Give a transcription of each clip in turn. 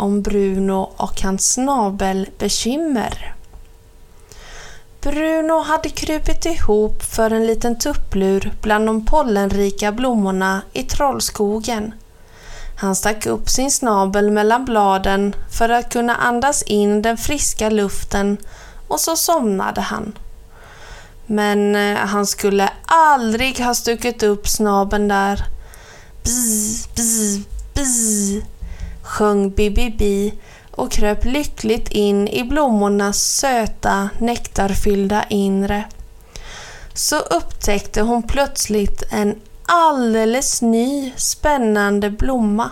om Bruno och hans snabelbekymmer. Bruno hade krupit ihop för en liten tupplur bland de pollenrika blommorna i trollskogen. Han stack upp sin snabel mellan bladen för att kunna andas in den friska luften och så somnade han. Men eh, han skulle aldrig ha stuckit upp snabeln där. Bzz, bzz, bzz, sjöng Bibi och kröp lyckligt in i blommornas söta, nektarfyllda inre. Så upptäckte hon plötsligt en alldeles ny spännande blomma.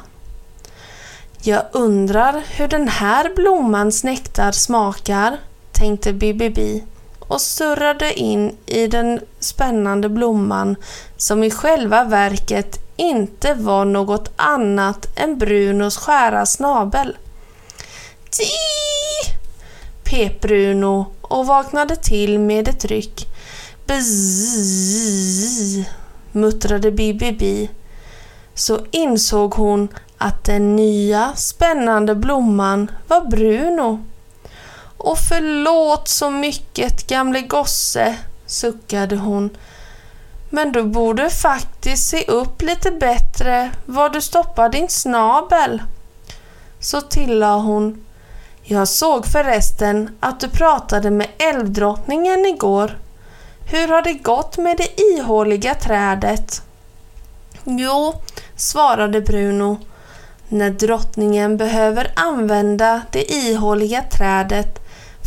Jag undrar hur den här blommans nektar smakar, tänkte Bibi och surrade in i den spännande blomman som i själva verket inte var något annat än Brunos skära snabel. Ti! pep Bruno och vaknade till med ett ryck. Bzzz, muttrade Bibi. Så insåg hon att den nya spännande blomman var Bruno. Och förlåt så mycket gamle gosse, suckade hon. Men du borde faktiskt se upp lite bättre var du stoppar din snabel. Så tillade hon. Jag såg förresten att du pratade med älvdrottningen igår. Hur har det gått med det ihåliga trädet? Jo, svarade Bruno. När drottningen behöver använda det ihåliga trädet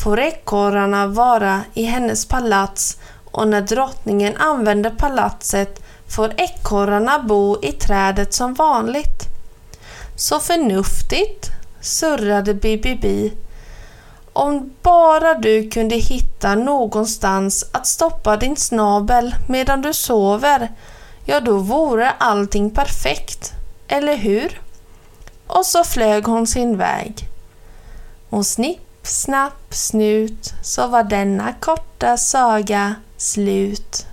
får ekorrarna vara i hennes palats och när drottningen använder palatset får ekorrarna bo i trädet som vanligt. Så förnuftigt, surrade Bibibi. Om bara du kunde hitta någonstans att stoppa din snabel medan du sover, ja då vore allting perfekt, eller hur? Och så flög hon sin väg. Hon snipp, snapp, snut så var denna korta saga slut.